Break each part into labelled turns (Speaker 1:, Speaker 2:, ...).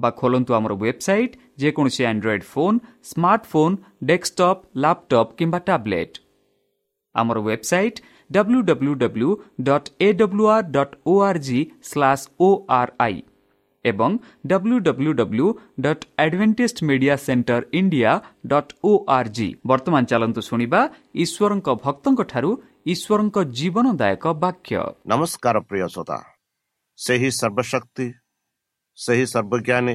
Speaker 1: ବା ଖୋଲନ୍ତୁ ଆମର ୱେବସାଇଟ୍ ଯେକୌଣସି Android phone smartphone desktop laptop କିମ୍ବା ଟ୍ୟାବ୍ଲେଟ୍ ଆମର website W W W dot A W R dot O R G slash O R I ଏବଂ W W W dot advantage media centre India ବର୍ତ୍ତମାନ ଚାଲନ୍ତୁ ଶୁଣିବା ଈଶ୍ୱରଙ୍କ ଭକ୍ତଙ୍କଠାରୁ ଈଶ୍ୱରଙ୍କ ଜୀବନଦାୟକ ବାକ୍ୟ।
Speaker 2: ନମସ୍କାର ସେହି ସର୍ବଜ୍ଞାନୀ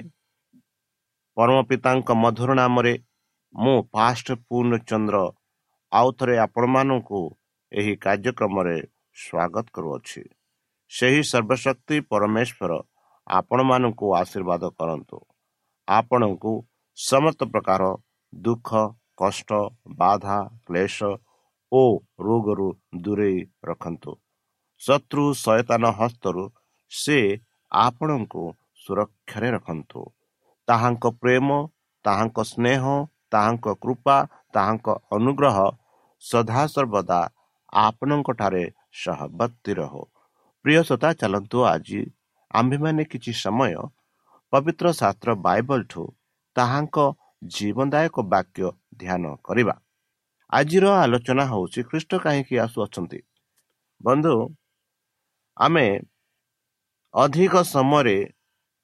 Speaker 2: ପରମ ପିତାଙ୍କ ମଧୁର ନାମରେ ମୁଁ ପାଷ୍ଟ ପୂର୍ଣ୍ଣଚନ୍ଦ୍ର ଆଉ ଥରେ ଆପଣମାନଙ୍କୁ ଏହି କାର୍ଯ୍ୟକ୍ରମରେ ସ୍ୱାଗତ କରୁଅଛି। ସେହି ସର୍ବଶକ୍ତି ପରମେଶ୍ୱର ଆପଣମାନଙ୍କୁ ଆଶୀର୍ବାଦ କରନ୍ତୁ। ଆପଣଙ୍କୁ ସମସ୍ତ ପ୍ରକାର ଦୁଃଖ କଷ୍ଟ ବାଧା କ୍ଲେଶ ଓ ରୋଗରୁ ଦୂରେଇ ରଖନ୍ତୁ। ଶତ୍ରୁ ସୟତାନ ହସ୍ତରୁ ସେ ଆପଣଙ୍କୁ ସୁରକ୍ଷାରେ ରଖନ୍ତୁ। ତାହାଙ୍କ ପ୍ରେମ ତାହାଙ୍କ ସ୍ନେହ ତାହାଙ୍କ କୃପା ତାହାଙ୍କ ଅନୁଗ୍ରହ ସଦାସର୍ବଦା ଆପଣଙ୍କଠାରେ ସହବର୍ତ୍ତୀ ରହୁ। ପ୍ରିୟସତା ଚାଲନ୍ତୁ ଆଜି ଆମ୍ଭେମାନେ କିଛି ସମୟ ପବିତ୍ର ଶାସ୍ତ୍ର ବାଇବଲଠୁ ତାହାଙ୍କ ଜୀବନଦାୟକ ବାକ୍ୟ ଧ୍ୟାନ କରିବା। ଆଜିର ଆଲୋଚନା ହେଉଛି ଖ୍ରୀଷ୍ଟ କାହିଁକି ଆସୁଅଛନ୍ତି? ବନ୍ଧୁ ଆମେ ଅଧିକ ସମୟରେ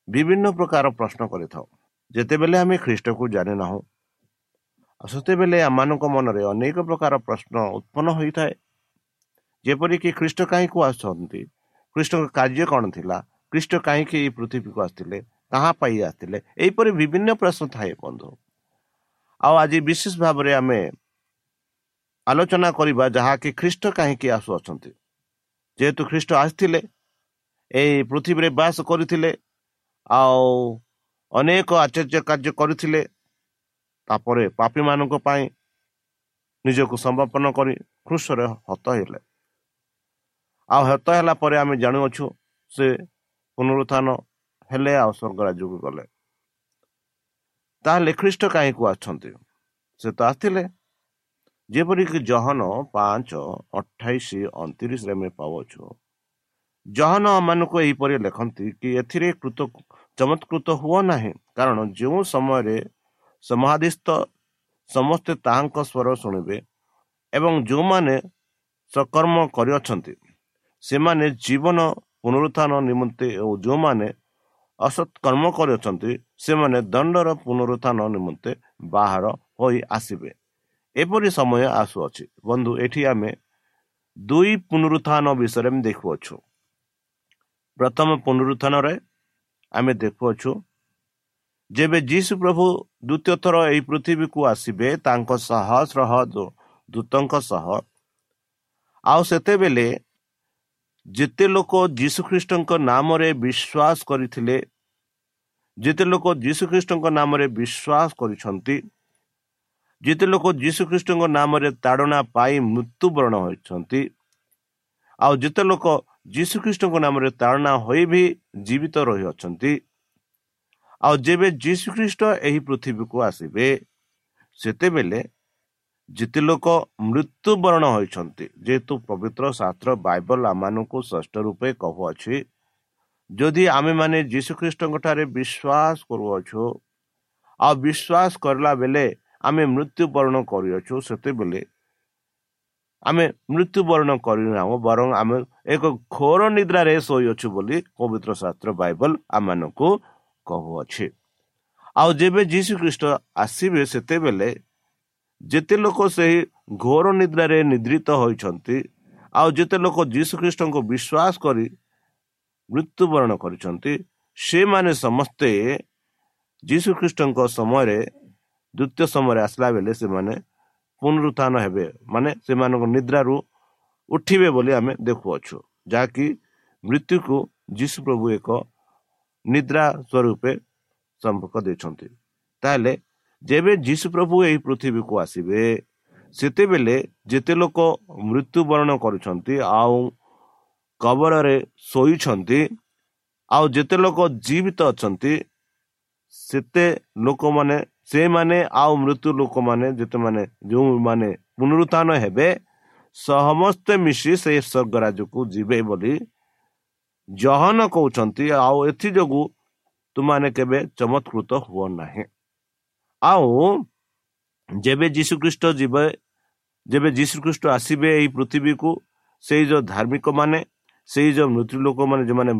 Speaker 2: ବିଭିନ୍ନ ପ୍ରକାର ପ୍ରଶ୍ନ କରିଥାଉ। ଯେତେବେଳେ ଆମେ ଖ୍ରୀଷ୍ଟକୁ ଜାଣିନାହୁଁ ସେତେବେଳେ ଆମମାନଙ୍କ ମନରେ ଅନେକ ପ୍ରକାର ପ୍ରଶ୍ନ ଉତ୍ପନ୍ନ ହୋଇଥାଏ। ଯେପରିକି ଖ୍ରୀଷ୍ଟ କାହିଁକୁ ଆସୁଛନ୍ତି? ଖ୍ରୀଷ୍ଟଙ୍କ କାର୍ଯ୍ୟ କ'ଣ ଥିଲା? ଖ୍ରୀଷ୍ଟ କାହିଁକି ଏଇ ପୃଥିବୀକୁ ଆସିଥିଲେ? କାହା ପାଇଁ ଆସିଥିଲେ? ଏହିପରି ବିଭିନ୍ନ ପ୍ରଶ୍ନ ଥାଏ ବନ୍ଧୁ। ଆଉ ଆଜି ବିଶେଷ ଭାବରେ ଆମେ ଆଲୋଚନା କରିବା ଯାହାକି ଖ୍ରୀଷ୍ଟ କାହିଁକି ଆସୁଅଛନ୍ତି। ଯେହେତୁ ଖ୍ରୀଷ୍ଟ ଆସିଥିଲେ ଏଇ ପୃଥିବୀରେ ବାସ କରିଥିଲେ ଆଉ ଅନେକ ଆଚର୍ଯ୍ୟ କାର୍ଯ୍ୟ କରିଥିଲେ। ତାପରେ ପାପୀମାନଙ୍କ ପାଇଁ ନିଜକୁ ସମର୍ପଣ କରି କୃଷରେ ହତ ହେଲେ। ଆଉ ହତ ହେଲା ପରେ ଆମେ ଜାଣୁଅଛୁ ସେ ପୁନରୁତ୍ଥାନ ହେଲେ ଆଉ ସ୍ୱର୍ଗ ରାଜ୍ୟକୁ ଗଲେ। ତାହେଲେ ଖ୍ରୀଷ୍ଟ କାହିଁକୁ ଆସୁଛନ୍ତି? ସେ ତ ଆସିଥିଲେ। ଯେପରିକି ଜହନ ପାଞ୍ଚ ଅଠାଇଶ ଅଣତିରିଶରେ ଆମେ ପାଉଛୁ ଜହନ ମାନଙ୍କୁ ଏହିପରି ଲେଖନ୍ତି କି ଏଥିରେ କୃତ ଚମତ୍କୃତ ହୁଅ ନାହିଁ। କାରଣ ଯେଉଁ ସମୟରେ ସମାଧିସ୍ଥ ସମସ୍ତେ ତାହାଙ୍କ ସ୍ୱର ଶୁଣିବେ ଏବଂ ଯେଉଁମାନେ ସକର୍ମ କରିଅଛନ୍ତି ସେମାନେ ଜୀବନ ପୁନରୁତ୍ଥାନ ନିମନ୍ତେ ଓ ଯେଉଁମାନେ ଅସତ୍ କର୍ମ କରିଅଛନ୍ତି ସେମାନେ ଦଣ୍ଡର ପୁନରୁତ୍ଥାନ ନିମନ୍ତେ ବାହାର ହୋଇ ଆସିବେ। ଏପରି ସମୟ ଆସୁଅଛି। ବନ୍ଧୁ ଏଠି ଆମେ ଦୁଇ ପୁନରୁତ୍ଥାନ ବିଷୟରେ ଦେଖୁଅଛୁ। ପ୍ରଥମ ପୁନରୁତ୍ଥାନରେ ଆମେ ଦେଖୁଅଛୁ। ଯେବେ ଯୀଶୁ ପ୍ରଭୁ ଦ୍ୱିତୀୟ ଥର ଏହି ପୃଥିବୀକୁ ଆସିବେ ତାଙ୍କ ସହସ୍ରହ ଦୂତଙ୍କ ସହ ଆଉ ସେତେବେଳେ ଯେତେ ଲୋକ ଯୀଶୁଖ୍ରୀଷ୍ଟଙ୍କ ନାମରେ ବିଶ୍ୱାସ କରିଥିଲେ ଯେତେ ଲୋକ ଯୀଶୁଖ୍ରୀଷ୍ଟଙ୍କ ନାମରେ ବିଶ୍ୱାସ କରିଛନ୍ତି ଯେତେ ଲୋକ ଯୀଶୁଖ୍ରୀଷ୍ଟଙ୍କ ନାମରେ ତାଡ଼ନା ପାଇ ମୃତ୍ୟୁବରଣ ହୋଇଛନ୍ତି ଆଉ ଯେତେ ଲୋକ ଯୀଶୁଖ୍ରୀଷ୍ଟଙ୍କ ନାମରେ ତାଡ଼ନା ହୋଇ ବି ଜୀବିତ ରହିଅଛନ୍ତି। ଆଉ ଯେବେ ଯୀଶୁଖ୍ରୀଷ୍ଟ ଏହି ପୃଥିବୀକୁ ଆସିବେ ସେତେବେଳେ ଯେତେ ଲୋକ ମୃତ୍ୟୁବରଣ ହୋଇଛନ୍ତି। ଯେହେତୁ ପବିତ୍ର ଶାସ୍ତ୍ର ବାଇବଲ ଆମମାନଙ୍କୁ ସ୍ପଷ୍ଟ ରୂପେ କହୁଅଛି ଯଦି ଆମେମାନେ ଯୀଶୁଖ୍ରୀଷ୍ଟଙ୍କ ଠାରେ ବିଶ୍ୱାସ କରୁଅଛୁ ଆଉ ବିଶ୍ୱାସ କରିଲା ବେଳେ ଆମେ ମୃତ୍ୟୁବରଣ କରିଅଛୁ ସେତେବେଳେ ଆମେ ମୃତ୍ୟୁବରଣ କରିନାହୁଁ ବରଂ ଆମେ ଏକ ଘୋର ନିଦ୍ରାରେ ଶୋଇଅଛୁ ବୋଲି ପବିତ୍ର ଶାସ୍ତ୍ର ବାଇବଲ ଆମମାନଙ୍କୁ କହୁଅଛି। ଆଉ ଯେବେ ଯୀଶୁ ଖ୍ରୀଷ୍ଟ ଆସିବେ ସେତେବେଳେ ଯେତେ ଲୋକ ସେହି ଘୋର ନିଦ୍ରାରେ ନିଦ୍ରିତ ହୋଇଛନ୍ତି ଆଉ ଯେତେ ଲୋକ ଯୀଶୁ ଖ୍ରୀଷ୍ଟଙ୍କୁ ବିଶ୍ୱାସ କରି ମୃତ୍ୟୁବରଣ କରିଛନ୍ତି ସେମାନେ ସମସ୍ତେ ଯୀଶୁଖ୍ରୀଷ୍ଟଙ୍କ ସମୟରେ ଦ୍ୱିତୀୟ ସମୟରେ ଆସିଲା ବେଳେ ସେମାନେ ପୁନରୁତ୍ଥାନ ହେବେ। ମାନେ ସେମାନଙ୍କ ନିଦ୍ରାରୁ ଉଠିବେ ବୋଲି ଆମେ ଦେଖୁଅଛୁ। ଯାହାକି ମୃତ୍ୟୁକୁ ଯୀଶୁ ପ୍ରଭୁ ଏକ ନିଦ୍ରା ସ୍ୱରୂପେ ସମ୍ପର୍କ ଦେଇଛନ୍ତି। ତାହେଲେ ଯେବେ ଯୀଶୁ ପ୍ରଭୁ ଏହି ପୃଥିବୀକୁ ଆସିବେ ସେତେବେଳେ ଯେତେ ଲୋକ ମୃତ୍ୟୁବରଣ କରୁଛନ୍ତି ଆଉ କବରରେ ଶୋଇଛନ୍ତି ଆଉ ଯେତେ ଲୋକ ଜୀବିତ ଅଛନ୍ତି ସେତେ ଲୋକମାନେ ସେମାନେ ଆଉ ମୃତ୍ୟୁ ଲୋକମାନେ ଯେତେମାନେ ଯେଉଁମାନେ ପୁନରୁତ୍ଥାନ ହେବେ ସମସ୍ତେ ମିଶି ସେ ସ୍ୱର୍ଗରାଜକୁ ଯିବେ ବୋଲି ଜହନ କହୁଛନ୍ତି। ଆଉ ଏଥିଯୋଗୁଁ ତୁମାନେ କେବେ ଚମତ୍କୃତ ହୁଅ ନାହିଁ ଆଉ ଯେବେ ଯୀଶୁଖ୍ରୀଷ୍ଟ ଯିବେ ଯେବେ ଯୀଶୁଖ୍ରୀଷ୍ଟ ଆସିବେ ଏହି ପୃଥିବୀକୁ ସେଇ ଯେଉଁ ଧାର୍ମିକ ମାନେ ସେଇ ଯେଉଁ ମୃତ୍ୟୁ ଲୋକମାନେ ଯେଉଁମାନେ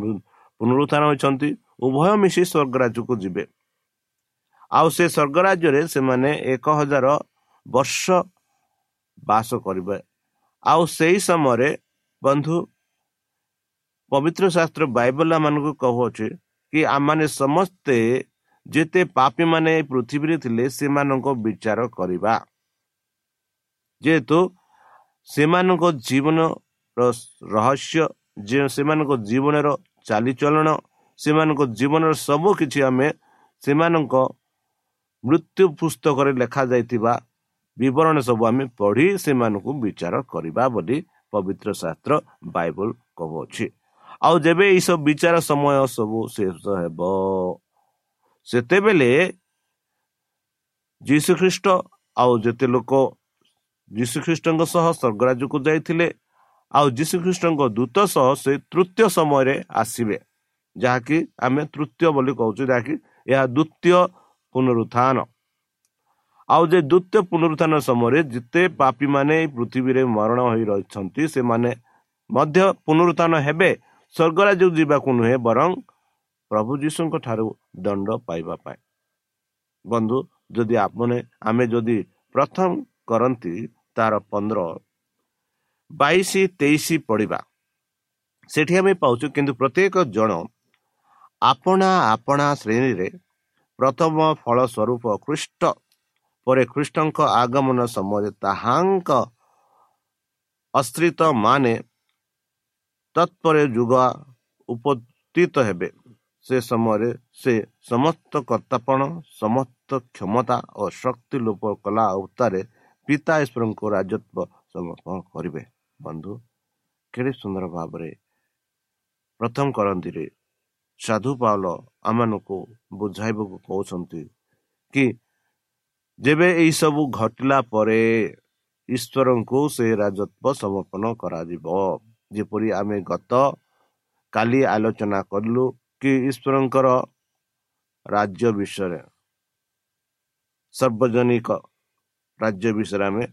Speaker 2: ପୁନରୁତ୍ଥାନ ହୋଇଛନ୍ତି ଉଭୟ ମିଶି ସ୍ୱର୍ଗରାଜକୁ ଯିବେ। ଆଉ ସେ ସ୍ୱର୍ଗରାଜ୍ୟରେ ସେମାନେ ଏକ ହଜାର ବର୍ଷ ବାସ କରିବେ। ଆଉ ସେହି ସମୟରେ ବନ୍ଧୁ ପବିତ୍ର ଶାସ୍ତ୍ର ବାଇବଲ ମାନଙ୍କୁ କହୁଅଛି କି ଆମମାନେ ସମସ୍ତେ ଯେତେ ପାପୀ ମାନେ ପୃଥିବୀରେ ଥିଲେ ସେମାନଙ୍କ ବିଚାର କରିବା। ଯେହେତୁ ସେମାନଙ୍କ ଜୀବନର ରହସ୍ୟ ସେମାନଙ୍କ ଜୀବନର ଚାଲିଚଳନ ସେମାନଙ୍କ ଜୀବନର ସବୁ କିଛି ଆମେ ସେମାନଙ୍କ ମୃତ୍ୟୁ ପୁସ୍ତକରେ ଲେଖାଯାଇଥିବା ବିବରଣୀ ସବୁ ଆମେ ପଢ଼ି ସେମାନଙ୍କୁ ବିଚାର କରିବା ବୋଲି ପବିତ୍ର ଶାସ୍ତ୍ର ବାଇବଲ କହୁଅଛି। ଆଉ ଯେବେ ଏଇସବୁ ବିଚାର ସମୟ ସବୁ ଶେଷ ହେବ ସେତେବେଳେ ଯୀଶୁଖ୍ରୀଷ୍ଟ ଆଉ ଯେତେ ଲୋକ ଯୀଶୁଖ୍ରୀଷ୍ଟଙ୍କ ସହ ସ୍ୱର୍ଗରାଜକୁ ଯାଇଥିଲେ ଆଉ ଯୀଶୁଖ୍ରୀଷ୍ଟଙ୍କ ଦୂତ ସହ ସେ ତୃତୀୟ ସମୟରେ ଆସିବେ ଯାହାକି ଆମେ ତୃତୀୟ ବୋଲି କହୁଛୁ ଯାହାକି ଏହା ଦ୍ୱିତୀୟ ପୁନରୁତ୍ଥାନ। ଆଉ ଯେ ଦ୍ୱିତୀୟ ପୁନରୁତ୍ଥାନ ସମୟରେ ଯେତେ ପାପୀମାନେ ପୃଥିବୀରେ ମରଣ ହୋଇ ରହିଛନ୍ତି ସେମାନେ ମଧ୍ୟ ପୁନରୁତ୍ଥାନ ହେବେ। ସ୍ୱର୍ଗରାଜ ଯିବାକୁ ନୁହେଁ ବରଂ ପ୍ରଭୁ ଯୀଶୁଙ୍କ ଠାରୁ ଦଣ୍ଡ ପାଇବା ପାଇଁ। ବନ୍ଧୁ ଯଦି ଆପଣ ଆମେ ଯଦି ପ୍ରଥମ କରନ୍ତି ତାର ପନ୍ଦର ବାଇଶ ତେଇଶ ପଡ଼ିବା। ସେଠି ଆମେ ପାଉଛୁ କିନ୍ତୁ ପ୍ରତ୍ୟେକ ଜଣ ଆପଣା ଆପଣା ଶ୍ରେଣୀରେ ପ୍ରଥମ ଫଳ ସ୍ୱରୂପ ଖ୍ରୀଷ୍ଟ ପରେ ଖ୍ରୀଷ୍ଟଙ୍କ ଆଗମନ ସମୟରେ ତାହାଙ୍କ ଅଶ୍ରିତ ମାନେ ତତ୍ପରେ ଯୁଗ ଉପସ୍ଥିତ ହେବେ। ସେ ସମୟରେ ସେ ସମସ୍ତ କର୍ତ୍ତାପଣ ସମସ୍ତ କ୍ଷମତା ଓ ଶକ୍ତି ଲୋପ କଲା ଉତ୍ତାରେ ପିତା ଈଶ୍ୱରଙ୍କୁ ରାଜତ୍ୱ ସମର୍ପଣ କରିବେ। ବନ୍ଧୁ କେଡ଼େ ସୁନ୍ଦର ଭାବରେ ପ୍ରଥମ କରନ୍ତିରେ ସାଧୁ ପାଉଲ ଆମମାନଙ୍କୁ ବୁଝାଇବାକୁ କହୁଛନ୍ତି କି ଯେବେ ଏହିସବୁ ଘଟିଲା ପରେ ଈଶ୍ୱରଙ୍କୁ ସେ ରାଜତ୍ୱ ସମର୍ପଣ କରାଯିବ। ଯେପରି ଆମେ ଗତ କାଲି ଆଲୋଚନା କଲୁ କି ଈଶ୍ୱରଙ୍କର ରାଜ୍ୟ ବିଷୟରେ ସର୍ବଜନିକ ରାଜ୍ୟ ବିଷୟରେ ଆମେ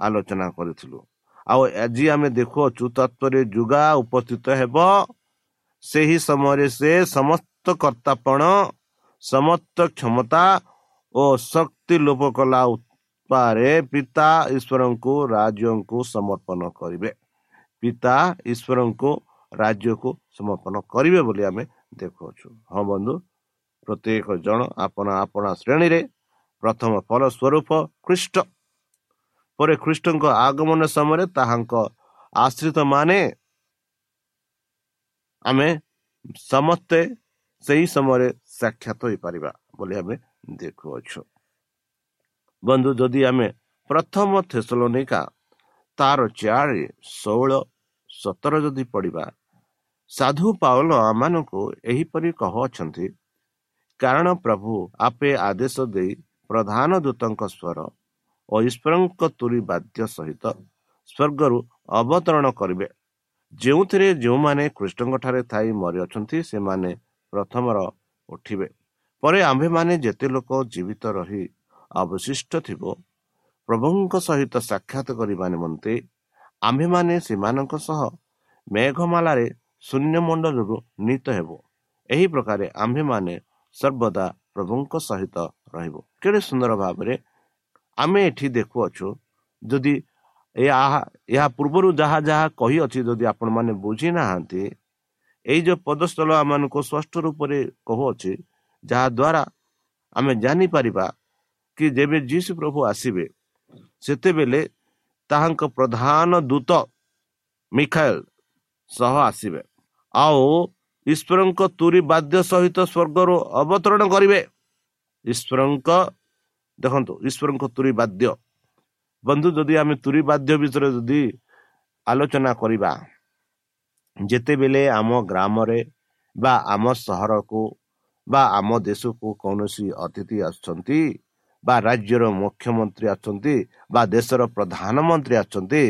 Speaker 2: ଆଲୋଚନା କରିଥିଲୁ। ଆଉ ଆଜି ଆମେ ଦେଖୁଅଛୁ ତତ୍ଵରେ ଯୁଗା ଉପସ୍ଥିତ ହେବ ସେହି ସମୟରେ ସେ ସମସ୍ତ କର୍ତ୍ତାପଣ ସମସ୍ତ କ୍ଷମତା ଓ ଶକ୍ତି ଲୋପ କଲା ଉପାରେ ପିତା ଈଶ୍ୱରଙ୍କୁ ରାଜ୍ୟଙ୍କୁ ସମର୍ପଣ କରିବେ। ପିତା ଈଶ୍ୱରଙ୍କୁ ରାଜ୍ୟକୁ ସମର୍ପଣ କରିବେ ବୋଲି ଆମେ ଦେଖୁଅଛୁ। ହଁ ବନ୍ଧୁ ପ୍ରତ୍ୟେକ ଜଣ ଆପଣ ଆପଣା ଶ୍ରେଣୀରେ ପ୍ରଥମ ଫଳ ସ୍ୱରୂପ ଖ୍ରୀଷ୍ଟ। ପରେ ଖ୍ରୀଷ୍ଟଙ୍କ ଆଗମନ ସମୟରେ ତାହାଙ୍କ ଆଶ୍ରିତ ମାନେ ଆମେ ସମସ୍ତେ ସେହି ସମୟରେ ସାକ୍ଷାତ ହୋଇପାରିବା ବୋଲି ଆମେ ଦେଖୁଅଛୁ। ବନ୍ଧୁ ଯଦି ଆମେ ପ୍ରଥମ ଥେସଲୋନିକା ତାର ଚାରି ଷୋହଳ ସତର ଯଦି ପଡ଼ିବା ସାଧୁ ପାଉଲ ଆମମାନଙ୍କୁ ଏହିପରି କହୁଅଛନ୍ତି କାରଣ ପ୍ରଭୁ ଆପେ ଆଦେଶ ଦେଇ ପ୍ରଧାନ ଦୂତଙ୍କ ସ୍ୱର ଓ ଈଶ୍ୱରଙ୍କ ତୁରି ବାଦ୍ୟ ସହିତ ସ୍ୱର୍ଗରୁ ଅବତରଣ କରିବେ ଯେଉଁଥିରେ ଯେଉଁମାନେ କୃଷ୍ଣଙ୍କଠାରେ ଥାଇ ମରିଅଛନ୍ତି ସେମାନେ ପ୍ରଥମର ଉଠିବେ। ପରେ ଆମ୍ଭେମାନେ ଯେତେ ଲୋକ ଜୀବିତ ରହି ଅବଶିଷ୍ଟ ଥିବ ପ୍ରଭୁଙ୍କ ସହିତ ସାକ୍ଷାତ କରିବା ନିମନ୍ତେ ଆମ୍ଭେମାନେ ସେମାନଙ୍କ ସହ ମେଘମାଳାରେ ଶୂନ୍ୟମଣ୍ଡଳରୁ ନୀତ ହେବ। ଏହି ପ୍ରକାର ଆମ୍ଭେମାନେ ସର୍ବଦା ପ୍ରଭୁଙ୍କ ସହିତ ରହିବ। କେଡ଼େ ସୁନ୍ଦର ଭାବରେ ଆମେ ଏଠି ଦେଖୁଅଛୁ ଯଦି ଏହା ଏହା ପୂର୍ବରୁ ଯାହା ଯାହା କହିଅଛି ଯଦି ଆପଣମାନେ ବୁଝି ନାହାନ୍ତି ଏଇ ଯେଉଁ ପଦସ୍ଥଳ ଆମମାନଙ୍କୁ ସ୍ପଷ୍ଟ ରୂପରେ କହୁଅଛି ଯାହାଦ୍ୱାରା ଆମେ ଜାଣିପାରିବା କି ଯେବେ ଯୀଶୁ ପ୍ରଭୁ ଆସିବେ ସେତେବେଳେ ତାହାଙ୍କ ପ୍ରଧାନ ଦୂତ ମିଖାଏଲ ସହ ଆସିବେ। ଆଉ ଈଶ୍ୱରଙ୍କ ତୁରି ବାଦ୍ୟ ସହିତ ସ୍ୱର୍ଗରୁ ଅବତରଣ କରିବେ। ଈଶ୍ୱରଙ୍କ ଦେଖନ୍ତୁ ଈଶ୍ୱରଙ୍କ ତୁରି ବାଦ୍ୟ ବନ୍ଧୁ ଯଦି ଆମେ ତୁରି ବାଦ୍ୟ ବିଷୟରେ ଯଦି ଆଲୋଚନା କରିବା ଯେତେବେଳେ ଆମ ଗ୍ରାମରେ ବା ଆମ ସହରକୁ ବା ଆମ ଦେଶକୁ କୌଣସି ଅତିଥି ଆସୁଛନ୍ତି ବା ରାଜ୍ୟର ମୁଖ୍ୟମନ୍ତ୍ରୀ ଆସୁଛନ୍ତି ବା ଦେଶର ପ୍ରଧାନମନ୍ତ୍ରୀ ଆସୁଛନ୍ତି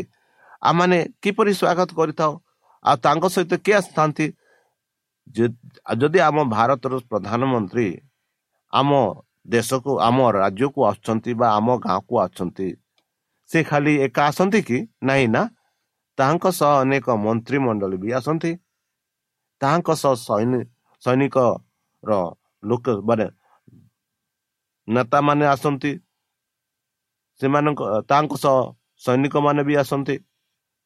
Speaker 2: ଆମମାନେ କିପରି ସ୍ୱାଗତ କରିଥାଉ? ଆଉ ତାଙ୍କ ସହିତ କିଏ ଆସିଥାନ୍ତି? ଯଦି ଆମ ଭାରତର ପ୍ରଧାନମନ୍ତ୍ରୀ ଆମ ଦେଶକୁ ଆମ ରାଜ୍ୟକୁ ଆସୁଛନ୍ତି ବା ଆମ ଗାଁକୁ ଆସୁଛନ୍ତି ସେ ଖାଲି ଏକା ଆସନ୍ତି କି? ନାହିଁ ନା। ତାହାଙ୍କ ସହ ଅନେକ ମନ୍ତ୍ରିମଣ୍ଡଳୀ ବି ଆସନ୍ତି। ତାହାଙ୍କ ସହ ସୈନିକର ଲୋକ ମାନେ ନେତାମାନେ ଆସନ୍ତି। ସେମାନଙ୍କ ତାଙ୍କ ସହ ସୈନିକମାନେ ବି ଆସନ୍ତି।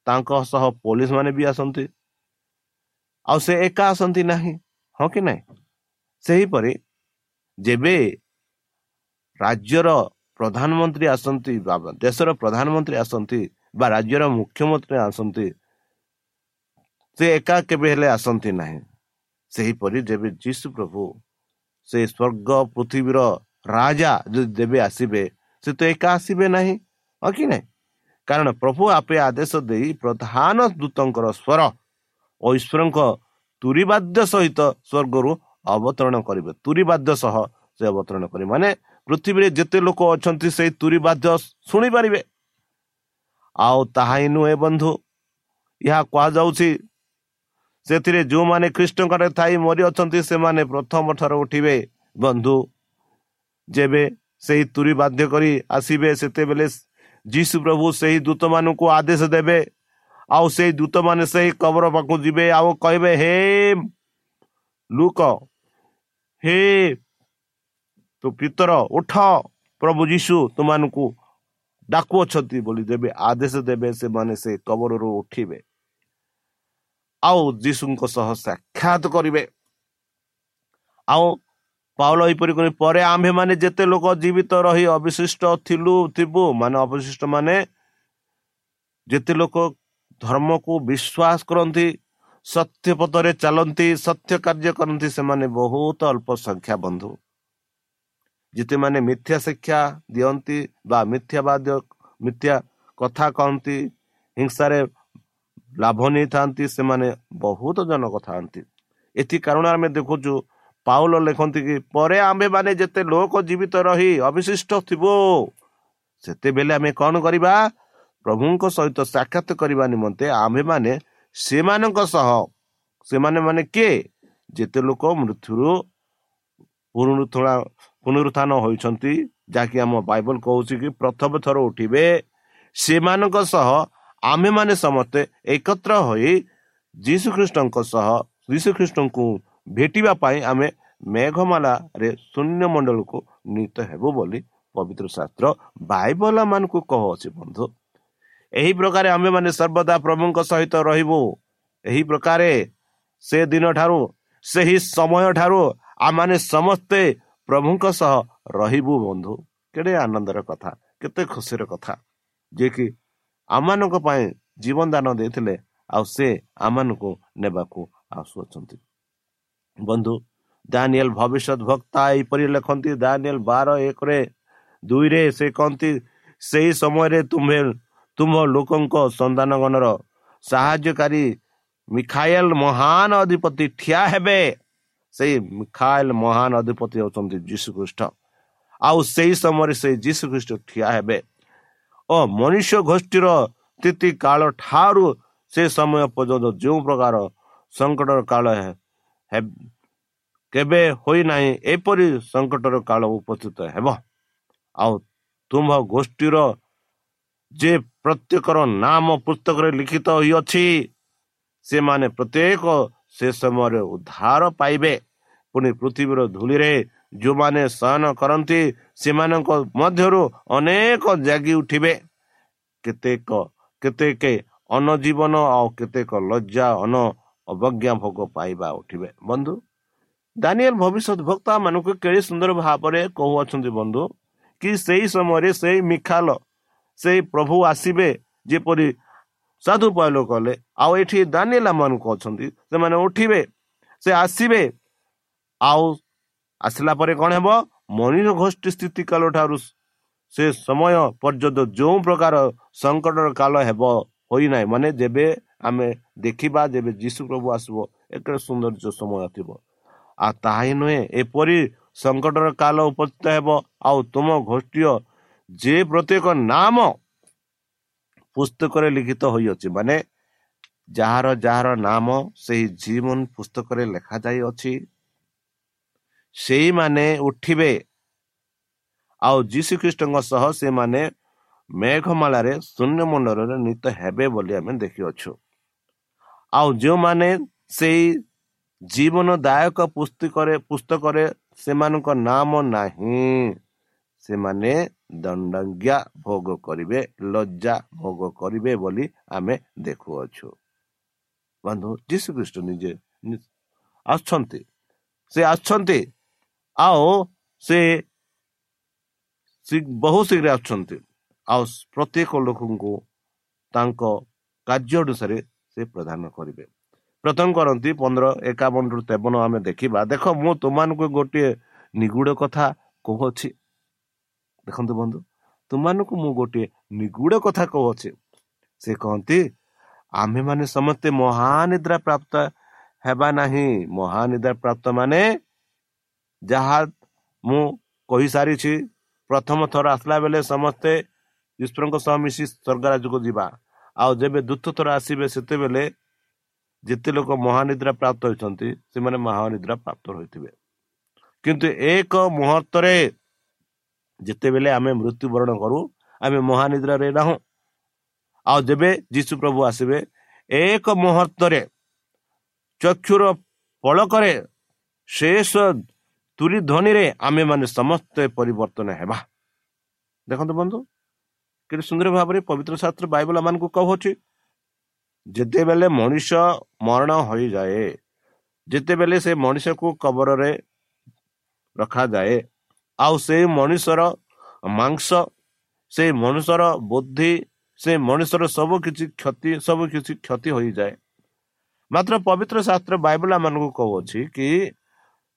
Speaker 2: ତାଙ୍କ ସହ ପୋଲିସ ମାନେ ବି ଆସନ୍ତି। ଆଉ ସେ ଏକା ଆସନ୍ତି ନାହିଁ ହଁ କି ନାହିଁ ସେହିପରି ଯେବେ ରାଜ୍ୟର ପ୍ରଧାନମନ୍ତ୍ରୀ ଆସନ୍ତି ବା ଦେଶର ପ୍ରଧାନମନ୍ତ୍ରୀ ଆସନ୍ତି ବା ରାଜ୍ୟର ମୁଖ୍ୟମନ୍ତ୍ରୀ ଆସନ୍ତି ସେ ଏକା କେବେ ହେଲେ ଆସନ୍ତି ନାହିଁ। ସେହିପରି ଯେବେ ଯୀଶୁ ପ୍ରଭୁ ସେ ସ୍ୱର୍ଗ ପୃଥିବୀର ରାଜା ଯଦି ଦେବେ ଆସିବେ ସେ ତ ଏକା ଆସିବେ ନାହିଁ ହଁ କି ନାହିଁ? କାରଣ ପ୍ରଭୁ ଆପେ ଆଦେଶ ଦେଇ ପ୍ରଧାନ ଦୂତଙ୍କର ସ୍ୱର ଓ ଈଶ୍ୱରଙ୍କ ତୁରିବାଦ୍ୟ ସହିତ ସ୍ୱର୍ଗରୁ ଅବତରଣ କରିବେ। ତୁରିବାଦ୍ୟ ସହ ସେ ଅବତରଣ କରିବେ। ମାନେ ପୃଥିବୀରେ ଯେତେ ଲୋକ ଅଛନ୍ତି ସେଇ ତୁରିବାଦ୍ୟ ଶୁଣିପାରିବେ। ଆଉ ତାହା ହିଁ ନୁହେଁ ବନ୍ଧୁ ଏହା କୁହାଯାଉଛି ସେଥିରେ ଯେଉଁମାନେ ଖ୍ରୀଷ୍ଟଙ୍କରେ ଥାଇ ମରିଅଛନ୍ତି ସେମାନେ ପ୍ରଥମ ଥର ଉଠିବେ ବନ୍ଧୁ। ଯେବେ ସେହି ତୁରି ବାଧ୍ୟ କରି ଆସିବେ ସେତେବେଳେ ଯୀଶୁ ପ୍ରଭୁ ସେହି ଦୂତମାନଙ୍କୁ ଆଦେଶ ଦେବେ ଆଉ ସେଇ ଦୂତମାନେ ସେହି କବର ପାଖକୁ ଯିବେ ଆଉ କହିବେ ହେ ଲୁକ ହେ ତୁ ପିତର ଉଠ ପ୍ରଭୁ ଯୀଶୁ ତୁମାନଙ୍କୁ ଡାକୁଅଛନ୍ତି ବୋଲି ଦେବେ ଆଦେଶ ଦେବେ ସେମାନେ ସେ କବରରୁ ଉଠିବେ। ଆଉ ଯୀଶୁଙ୍କ ସହ ସାକ୍ଷାତ କରିବେ। ଆଉ ପାଉଲ ଏହିପରି କରି ପରେ ଆମ୍ଭେମାନେ ଯେତେ ଲୋକ ଜୀବିତ ରହି ଅବଶିଷ୍ଟ ଥିଲୁ ଥିବୁ ମାନେ ଅବଶିଷ୍ଟ ମାନେ ଯେତେ ଲୋକ ଧର୍ମକୁ ବିଶ୍ୱାସ କରନ୍ତି ସତ୍ୟ ପଥରେ ଚାଲନ୍ତି ସତ୍ୟ କାର୍ଯ୍ୟ କରନ୍ତି ସେମାନେ ବହୁତ ଅଳ୍ପ ସଂଖ୍ୟା ବନ୍ଧୁ। ଯେତେମାନେ ମିଥ୍ୟା ଶିକ୍ଷା ଦିଅନ୍ତି ବା ମିଥ୍ୟାବାଦ ମିଥ୍ୟା କଥା କହନ୍ତି ହିଂସାରେ ଲାଭ ନେଇଥାନ୍ତି ସେମାନେ ବହୁତ ଜନକ ଥାନ୍ତି ଏଥି କାରଣରେ ଆମେ ଦେଖୁଛୁ ପାଉଲ ଲେଖନ୍ତି କି ପରେ ଆମ୍ଭେମାନେ ଯେତେ ଲୋକ ଜୀବିତ ରହି ଅବିଶିଷ୍ଟ ଥିବ ସେତେବେଳେ ଆମେ କ'ଣ କରିବା? ପ୍ରଭୁଙ୍କ ସହିତ ସାକ୍ଷାତ କରିବା ନିମନ୍ତେ ଆମ୍ଭେମାନେ ସେମାନଙ୍କ ସହ ସେମାନେ ମାନେ କିଏ? ଯେତେ ଲୋକ ମୃତ୍ୟୁରୁ ପୁନରୁତ୍ଥାନ ହୋଇଛନ୍ତି ଯାହାକି ଆମ ବାଇବଲ କହୁଛି କି ପ୍ରଥମ ଥର ଉଠିବେ ସେମାନଙ୍କ ସହ ଆମ୍ଭେମାନେ ସମସ୍ତେ ଏକତ୍ର ହୋଇ ଯୀଶୁଖ୍ରୀଷ୍ଟଙ୍କ ସହ ଯୀଶୁଖ୍ରୀଷ୍ଟଙ୍କୁ ଭେଟିବା ପାଇଁ ଆମେ ମେଘମାଲାରେ ଶୂନ୍ୟ ମଣ୍ଡଳକୁ ନୀତ ହେବୁ ବୋଲି ପବିତ୍ର ଶାସ୍ତ୍ର ବାଇବଲ ମାନଙ୍କୁ କହୁଅଛି ବନ୍ଧୁ। ଏହି ପ୍ରକାରେ ଆମ୍ଭେମାନେ ସର୍ବଦା ପ୍ରଭୁଙ୍କ ସହିତ ରହିବୁ। ଏହି ପ୍ରକାରେ ସେ ଦିନ ଠାରୁ ସେହି ସମୟ ଠାରୁ ଆମମାନେ ସମସ୍ତେ ପ୍ରଭୁଙ୍କ ସହ ରହିବୁ ବନ୍ଧୁ। କେଡ଼େ ଆନନ୍ଦର କଥା କେତେ ଖୁସିର କଥା। ଯିଏକି ଆମମାନଙ୍କ ପାଇଁ ଜୀବନ ଦାନ ଦେଇଥିଲେ ଆଉ ସେ ଆମମାନଙ୍କୁ ନେବାକୁ ଆସୁଅଛନ୍ତି। ବନ୍ଧୁ ଦାନିଏଲ ଭବିଷ୍ୟତ ଭକ୍ତା ଏହିପରି ଲେଖନ୍ତି ଦାନିଏଲ ବାର ଏକରେ ଦୁଇରେ ସେ କହନ୍ତି ସେହି ସମୟରେ ତୁମ୍ଭେ ତୁମ୍ଭ ଲୋକଙ୍କ ସନ୍ତାନଗଣର ସାହାଯ୍ୟକାରୀ ମିଖାଏଲ ମହାନ ଅଧିପତି ଠିଆ ହେବେ। ସେଇ ମିଖାଏଲ ମହାନ ଅଧିପତି ହେଉଛନ୍ତି ଯୀଶୁଖ୍ରୀଷ୍ଟ। ଆଉ ସେହି ସମୟରେ ସେଇ ଯୀଶୁଖ୍ରୀଷ୍ଟ ଠିଆ ହେବେ। ଓ ମନୁଷ୍ୟ ଗୋଷ୍ଠୀର ସ୍ଥିତି କାଳ ଠାରୁ ସେ ସମୟ ପର୍ଯ୍ୟନ୍ତ ଯେଉଁ ପ୍ରକାର ସଙ୍କଟର କାଳ କେବେ ହୋଇନାହିଁ ଏପରି ସଙ୍କଟର କାଳ ଉପସ୍ଥିତ ହେବ। ଆଉ ତୁମ୍ଭ ଗୋଷ୍ଠୀର ଯେ ପ୍ରତ୍ୟେକର ନାମ ପୁସ୍ତକରେ ଲିଖିତ ହୋଇଅଛି ସେମାନେ ପ୍ରତ୍ୟେକ ସେ ସମୟରେ ଉଦ୍ଧାର ପାଇବେ। ପୁଣି ପୃଥିବୀର ଧୂଳିରେ ଯେଉଁମାନେ ଶୟନ କରନ୍ତି ସେମାନଙ୍କ ମଧ୍ୟରୁ ଅନେକ ଜାଗି ଉଠିବେ। କେତେକ କେତେକ ଅନଜୀବନ ଆଉ କେତେକ ଲଜ୍ଜା ଅନ ଅବଜ୍ଞା ଭୋଗ ପାଇବା ଉଠିବେ। ବନ୍ଧୁ ଦାନିଏଲ ଭବିଷ୍ୟତ ଭକ୍ତା ମାନଙ୍କୁ କେଡ଼େ ସୁନ୍ଦର ଭାବରେ କହୁଅଛନ୍ତି ବନ୍ଧୁ କି ସେଇ ସମୟରେ ସେଇ ମିଖାଲ ସେଇ ପ୍ରଭୁ ଆସିବେ ଯେପରି ସାଧୁ ପୟଲ କଲେ ଆଉ ଏଠି ଦାନିଏଲ ମାନଙ୍କୁ ଅଛନ୍ତି ସେମାନେ ଉଠିବେ ସେ ଆସିବେ ଆଉ ଆସିଲା ପରେ କ'ଣ ହେବ ମଣିଷ ଗୋଷ୍ଠୀ ସ୍ଥିତି କାଳ ଠାରୁ ସେ ସମୟ ପର୍ଯ୍ୟନ୍ତ ଯେଉଁ ପ୍ରକାର ସଙ୍କଟର କାଳ ହେବ ହୋଇନାହିଁ ମାନେ ଯେବେ ଆମେ ଦେଖିବା ଯେବେ ଯୀଶୁ ପ୍ରଭୁ ଆସିବ ଏକ ସୌନ୍ଦର୍ଯ୍ୟ ସମୟ ଥିବ ଆଉ ତାହା ହିଁ ନୁହେଁ ଏପରି ସଙ୍କଟର କାଳ ଉପସ୍ଥିତ ହେବ ଆଉ ତୁମ ଗୋଷ୍ଠୀୟ ଯେ ପ୍ରତ୍ୟେକ ନାମ ପୁସ୍ତକରେ ଲିଖିତ ହୋଇଅଛି ମାନେ ଯାହାର ଯାହାର ନାମ ସେହି ଜୀବନ ପୁସ୍ତକରେ ଲେଖାଯାଇଅଛି ସେଇମାନେ ଉଠିବେ ଆଉ ଯୀଶୁ ଖ୍ରୀଷ୍ଟଙ୍କ ସହ ସେମାନେ ମେଘମାଳାରେ ଶୂନ୍ୟ ମଣ୍ଡଳରେ ନୀତ ହେବେ ବୋଲି ଆମେ ଦେଖିଅଛୁ ଆଉ ଯେଉଁମାନେ ସେଇ ଜୀବନଦାୟକ ପୁସ୍ତକରେ ପୁସ୍ତକରେ ସେମାନଙ୍କ ନାମ ନାହିଁ ସେମାନେ ଦଣ୍ଡାଜ୍ଞା ଭୋଗ କରିବେ ଲଜ୍ଜା ଭୋଗ କରିବେ ବୋଲି ଆମେ ଦେଖୁଅଛୁ। ବନ୍ଧୁ ଯୀଶୁ ଖ୍ରୀଷ୍ଟ ନିଜେ ଆସୁଛନ୍ତି। ସେ ଆସୁଛନ୍ତି। ଆଉ ସେ ବହୁ ଶୀଘ୍ର ଆସୁଛନ୍ତି। ଆଉ ପ୍ରତ୍ୟେକ ଲୋକଙ୍କୁ ତାଙ୍କ କାର୍ଯ୍ୟ ଅନୁସାରେ ସେ ପ୍ରଦାନ କରିବେ। ପ୍ରଥମ କରନ୍ତି ପନ୍ଦର ଏକାବନରୁ ତେବନ ଆମେ ଦେଖିବା। ଦେଖ ମୁଁ ତୁମମାନଙ୍କୁ ଗୋଟିଏ ନିଗୁଡ଼ କଥା କହୁଅଛି। ଦେଖନ୍ତୁ ବନ୍ଧୁ ତୁମମାନଙ୍କୁ ମୁଁ ଗୋଟିଏ ନିଗୁଡ଼ କଥା କହୁଅଛି। ସେ କହନ୍ତି ଆମ୍ଭେମାନେ ସମସ୍ତେ ମହାନିଦ୍ରା ପ୍ରାପ୍ତ ହେବା ନାହିଁ। ମହାନିଦ୍ରା ପ୍ରାପ୍ତ ମାନେ ଯାହା ମୁଁ କହିସାରିଛି ପ୍ରଥମ ଥର ଆସିଲା ବେଳେ ସମସ୍ତେ ଈଶ୍ୱରଙ୍କ ସହ ମିଶି ସ୍ୱର୍ଗରାଜକୁ ଯିବା। ଆଉ ଯେବେ ଦ୍ୱିତୀୟ ଥର ଆସିବେ ସେତେବେଳେ ଯେତେ ଲୋକ ମହାନିଦ୍ରା ପ୍ରାପ୍ତ ହୋଇଛନ୍ତି ସେମାନେ ମହାନିଦ୍ରା ପ୍ରାପ୍ତ ହୋଇଥିବେ। କିନ୍ତୁ ଏକ ମୁହୂର୍ତ୍ତରେ ଯେତେବେଳେ ଆମେ ମୃତ୍ୟୁବରଣ କରୁ ଆମେ ମହାନିଦ୍ରାରେ ନାହୁଁ। ଆଉ ଯେବେ ଯୀଶୁ ପ୍ରଭୁ ଆସିବେ ଏକ ମୁହୂର୍ତ୍ତରେ ଚକ୍ଷୁର ପଳକରେ ଶେଷ ତୁରି ଧ୍ୱନିରେ ଆମେମାନେ ସମସ୍ତେ ପରିବର୍ତ୍ତନ ହେବା। ଦେଖନ୍ତୁ ବନ୍ଧୁ କେତେ ସୁନ୍ଦର ଭାବରେ ପବିତ୍ର ଶାସ୍ତ୍ର ବାଇବଲ ମାନଙ୍କୁ କହୁଅଛି ଯେତେବେଳେ ମଣିଷ ମରଣ ହୋଇଯାଏ ଯେତେବେଳେ ସେ ମଣିଷକୁ କବରରେ ରଖାଯାଏ ଆଉ ସେଇ ମଣିଷର ମାଂସ ସେଇ ମଣିଷର ବୁଦ୍ଧି ସେ ମଣିଷର ସବୁ କିଛି କ୍ଷତି ସବୁ କିଛି କ୍ଷତି ହୋଇଯାଏ। ମାତ୍ର ପବିତ୍ର ଶାସ୍ତ୍ର ବାଇବଲ ମାନଙ୍କୁ କହୁଅଛି କି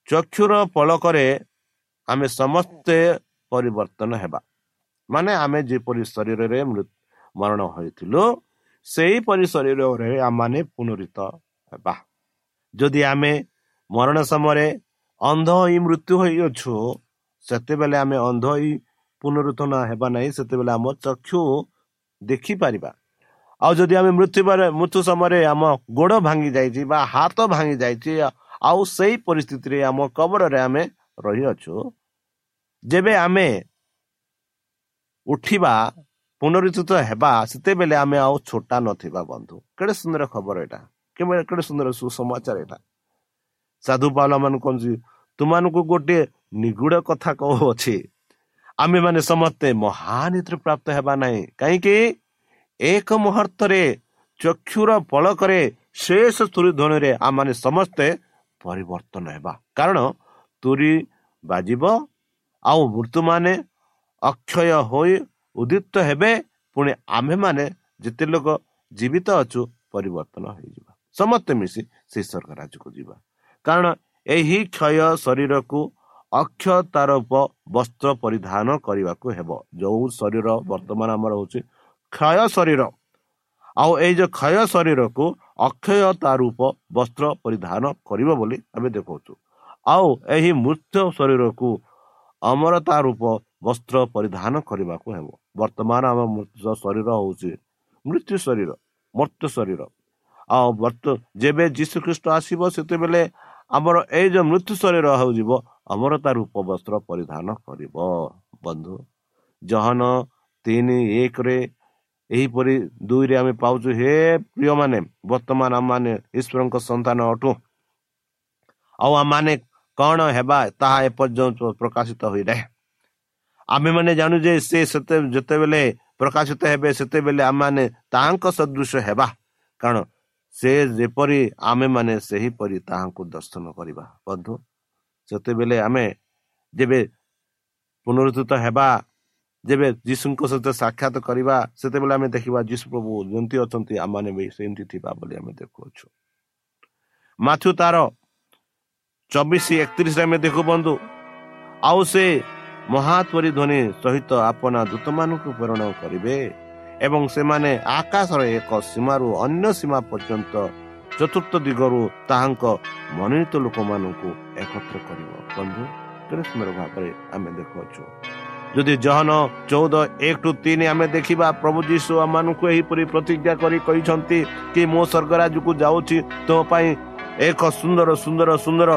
Speaker 2: ଚକ୍ଷୁର ପଳକରେ ଆମେ ସମସ୍ତେ ପରିବର୍ତ୍ତନ ହେବା। ମାନେ ଆମେ ଯେପରି ଶରୀରରେ ମରଣ ହୋଇଥିଲୁ ସେହିପରି ଶରୀରରେ ଆମମାନେ ପୁନରିତ ହେବା। ଯଦି ଆମେ ମରଣ ସମୟରେ ଅନ୍ଧ ହୋଇ ମୃତ୍ୟୁ ହୋଇଅଛୁ ସେତେବେଳେ ଆମେ ଅନ୍ଧ ହୋଇ ପୁନରୁତ୍ନ ହେବା ନାହିଁ ସେତେବେଳେ ଆମ ଚକ୍ଷୁ ଦେଖିପାରିବା। ଆଉ ଯଦି ଆମେ ମୃତ୍ୟୁ ମୃତ୍ୟୁ ସମୟରେ ଆମ ଗୋଡ଼ ଭାଙ୍ଗି ଯାଇଛି ବା ହାତ ଭାଙ୍ଗି ଯାଇଛି ଆଉ ସେଇ ପରିସ୍ଥିତିରେ ଆମ କବରରେ ଆମେ ରହିଅଛୁ ଯେବେ ଆମେ ଉଠିବା ପୁନରୁଚିତ ହେବା ସେତେବେଳେ ଆମେ ଆଉ ଛୋଟା ନଥିବା ବନ୍ଧୁ। କେଡ଼େ ସୁନ୍ଦର ଖବର ଏଇଟା। କେଡ଼େ ସୁନ୍ଦର ସୁସମାଚାର ଏଇଟା। ସାଧୁ ପାଲ ମାନ କହୁଛି ତୁମମାନଙ୍କୁ ଗୋଟିଏ ନିଗୁଡ଼ କଥା କହୁଅଛି ଆମେମାନେ ସମସ୍ତେ ମହାନିତ୍ର ପ୍ରାପ୍ତ ହେବା ନାହିଁ। କାହିଁକି? ଏକ ମୁହୂର୍ତ୍ତରେ ଚକ୍ଷୁର ପଳକରେ ଶେଷ ତୁରି ଧ୍ୱନିରେ ଆମମାନେ ସମସ୍ତେ ପରିବର୍ତ୍ତନ ହେବା। କାରଣ ତୁରି ବାଜିବ ଆଉ ମୃତ୍ୟୁମାନେ ଅକ୍ଷୟ ହୋଇ ଉଦିତ ହେବେ। ପୁଣି ଆମ୍ଭେମାନେ ଯେତେ ଲୋକ ଜୀବିତ ଅଛୁ ପରିବର୍ତ୍ତନ ହେଇଯିବା। ସମସ୍ତେ ମିଶି ସେଇ ସ୍ୱର୍ଗ ରାଜକୁ ଯିବା। କାରଣ ଏହି କ୍ଷୟ ଶରୀରକୁ ଅକ୍ଷତାର ବସ୍ତ୍ର ପରିଧାନ କରିବାକୁ ହେବ। ଯୋଉ ଶରୀର ବର୍ତ୍ତମାନ ଆମର ହଉଛି କ୍ଷୟ ଶରୀର। ଆଉ ଏଇ ଯୋଉ କ୍ଷୟ ଶରୀରକୁ ଅକ୍ଷୟତା ରୂପ ବସ୍ତ୍ର ପରିଧାନ କରିବ ବୋଲି ଆମେ ଦେଖାଉଛୁ। ଆଉ ଏହି ମୃତ୍ୟୁ ଶରୀରକୁ ଅମରତା ରୂପ ବସ୍ତ୍ର ପରିଧାନ କରିବାକୁ ହେବ। ବର୍ତ୍ତମାନ ଆମ ଶରୀର ହଉଛି ମୃତ୍ୟୁ ଶରୀର ମର୍ତ୍ତ୍ୟ ଶରୀର। ଆଉ ଯେବେ ଯୀଶୁ ଖ୍ରୀଷ୍ଟ ଆସିବ ସେତେବେଳେ ଆମର ଏଇ ଯୋଉ ମୃତ୍ୟୁ ଶରୀର ହେଉଯିବ ଅମରତା ରୂପ ବସ୍ତ୍ର ପରିଧାନ କରିବ ବନ୍ଧୁ। ଜହନ ତିନି ଏକରେ ଏହିପରି ଦୁଇରେ ଆମେ ପାଉଛୁ ହେ ପ୍ରିୟମାନେ ବର୍ତ୍ତମାନ ଆମମାନେ ଈଶ୍ୱରଙ୍କ ସନ୍ତାନ ଅଟୁ। ଆଉ ଆମମାନେ କ'ଣ ହେବା ତାହା ଏପର୍ଯ୍ୟନ୍ତ ପ୍ରକାଶିତ ହୋଇନାହିଁ। ଆମେମାନେ ଜାଣୁ ଯେ ସେ ସେତେ ଯେତେବେଳେ ପ୍ରକାଶିତ ହେବେ ସେତେବେଳେ ଆମେମାନେ ତାହାଙ୍କ ସଦୃଶ ହେବା। କାରଣ ସେ ଯେପରି ଆମେମାନେ ସେହିପରି ତାହାଙ୍କୁ ଦର୍ଶନ କରିବା। ବନ୍ଧୁ ସେତେବେଳେ ଆମେ ଯେବେ ପୁନରୁଦ୍ଧିତ ହେବା ଯେବେ ଯୀଶୁଙ୍କ ସହିତ ସାକ୍ଷାତ କରିବା ସେତେବେଳେ ଆମେ ଦେଖିବା ଯୀଶୁ ପ୍ରଭୁ ଯେମିତି ଅଛନ୍ତି ଆମମାନେ ବି ସେମିତି ଥିବା ବୋଲି ଆମେ ଦେଖୁଅଛୁ। ମାଥୁ ତାର ଚବିଶ ଏକତିରିଶରେ ଆମେ ଦେଖୁ ବନ୍ଧୁ ଆଉ ସେ ମହାତ୍ପରି ଧ୍ୱନି ସହିତ ଆପଣା ଦୂତମାନଙ୍କୁ ପ୍ରେରଣ କରିବେ ଏବଂ ସେମାନେ ଆକାଶର ଏକ ସୀମାରୁ ଅନ୍ୟ ସୀମା ପର୍ଯ୍ୟନ୍ତ ଚତୁର୍ଥ ଦିଗରୁ ତାହାଙ୍କ ମନୋନୀତ ଲୋକମାନଙ୍କୁ ଏକତ୍ର କରିବ ବନ୍ଧୁ କେତେ ସୁନ୍ଦର ଭାବରେ ଆମେ ଦେଖୁଅଛୁ। ଯଦି ଜହନ ଚଉଦ ଏକ ଟୁ ତିନି ଆମେ ଦେଖିବା ପ୍ରଭୁ ଯୀଶୁ ଆମମାନଙ୍କୁ ଏହିପରି ପ୍ରତିଜ୍ଞା କରି କହିଛନ୍ତି କି ମୁଁ ସ୍ୱର୍ଗରାଜକୁ ଯାଉଛି ତୁମ ପାଇଁ ଏକ ସୁନ୍ଦର ସୁନ୍ଦର ସୁନ୍ଦର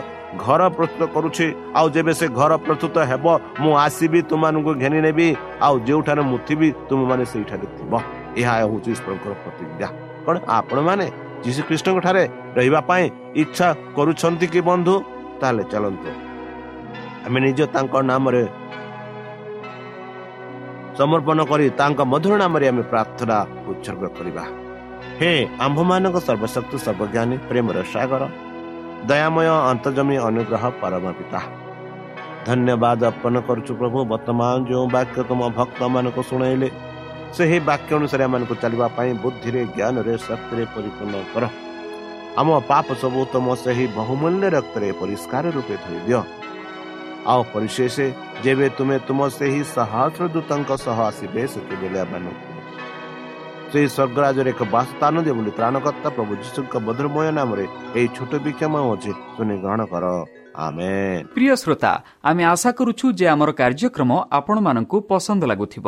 Speaker 2: ଘର ପ୍ରସ୍ତୁତ କରୁଛି। ଆଉ ଯେବେ ସେ ଘର ପ୍ରସ୍ତୁତ ହେବ ମୁଁ ଆସିବି ତୁମମାନଙ୍କୁ ଘେନି ନେବି ଆଉ ଯେଉଁଠାରେ ମୁଁ ଥିବି ତୁମମାନେ ସେଇଠାରେ ଥିବ। ଏହା ହେଉଛି ଈଶ୍ୱରଙ୍କର ପ୍ରତିଜ୍ଞା। କ'ଣ ଆପଣମାନେ ଯୀଶୁଖ୍ରୀଷ୍ଟଙ୍କ ଠାରେ ରହିବା ପାଇଁ ଇଚ୍ଛା କରୁଛନ୍ତି କି ବନ୍ଧୁ? ତାହେଲେ ଚାଲନ୍ତୁ। ଆମେ ନିଜ ତାଙ୍କ ନାମରେ ସମର୍ପଣ କରି ତାଙ୍କ ମଧୁର ନାମରେ ଆମେ ପ୍ରାର୍ଥନା ଉତ୍ସର୍ଗ କରିବା। ହେ ଆମ୍ଭମାନଙ୍କ ସର୍ବଶକ୍ତି ସର୍ବଜ୍ଞାନୀ ପ୍ରେମର ସାଗର ଦୟାମୟ ଅନ୍ତର୍ଜମୀ ଅନୁଗ୍ରହ ପରମ ପିତା। ଧନ୍ୟବାଦ ଅର୍ପଣ କରୁଛୁ ପ୍ରଭୁ ବର୍ତ୍ତମାନ ଯେଉଁ ବାକ୍ୟ ତୁମ ଭକ୍ତମାନଙ୍କୁ ଶୁଣାଇଲେ ସେହି ବାକ୍ୟ ଅନୁସାରେ ଏମାନଙ୍କୁ ଚାଲିବା ପାଇଁ ବୁଦ୍ଧିରେ ଜ୍ଞାନରେ ଶକ୍ତିରେ ପରିପୂର୍ଣ୍ଣ କର। ଆମ ପାପ ସବୁ ତୁମ ସେହି ବହୁମୂଲ୍ୟ ରକ୍ତରେ ପରିଷ୍କାର ରୂପେ ଦିଅ। ଆଉ ପରିଶେଷ ଯେବେ ତୁମେ ତୁମ ସେହି ସହସ୍ର ଦୂତଙ୍କ ସହ ଆସିବେ ସେତେବେଳେ ଏମାନଙ୍କୁ ସେହି ସ୍ୱର୍ଗରାଜରେ ଏକ ବାସସ୍ଥାନ ଦିଅ ବୋଲି ତ୍ରାଣକର୍ତ୍ତା ପ୍ରଭୁ ଯୀଶୁଙ୍କ ମଧୁରମୟ ନାମରେ ଏହି ଛୋଟ ବିକ୍ଷମ ଅଛି ତୁମେ ଗ୍ରହଣ କର। ଆମେ
Speaker 1: ପ୍ରିୟ ଶ୍ରୋତା ଆମେ ଆଶା କରୁଛୁ ଯେ ଆମର କାର୍ଯ୍ୟକ୍ରମ ଆପଣମାନଙ୍କୁ ପସନ୍ଦ ଲାଗୁଥିବ।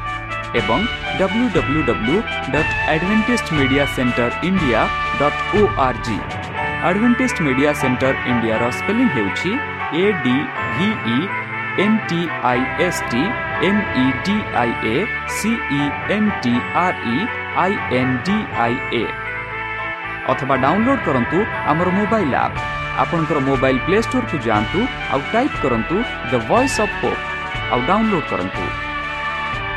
Speaker 1: ଏବଂ W W W dot advantage media centre India dot O R G advantage media centre ଇଣ୍ଡିଆର ସ୍ପେଲିଂ ହେଉଛି A D V E N T I S T M E D I A C E N T R E I N D I A ଅଥବା download କରନ୍ତୁ ଆମର mobile app ଆପଣଙ୍କର mobile play ଷ୍ଟୋରକୁ ଯାଆନ୍ତୁ ଆଉ type କରନ୍ତୁ the voice of hope ଆଉ download କରନ୍ତୁ।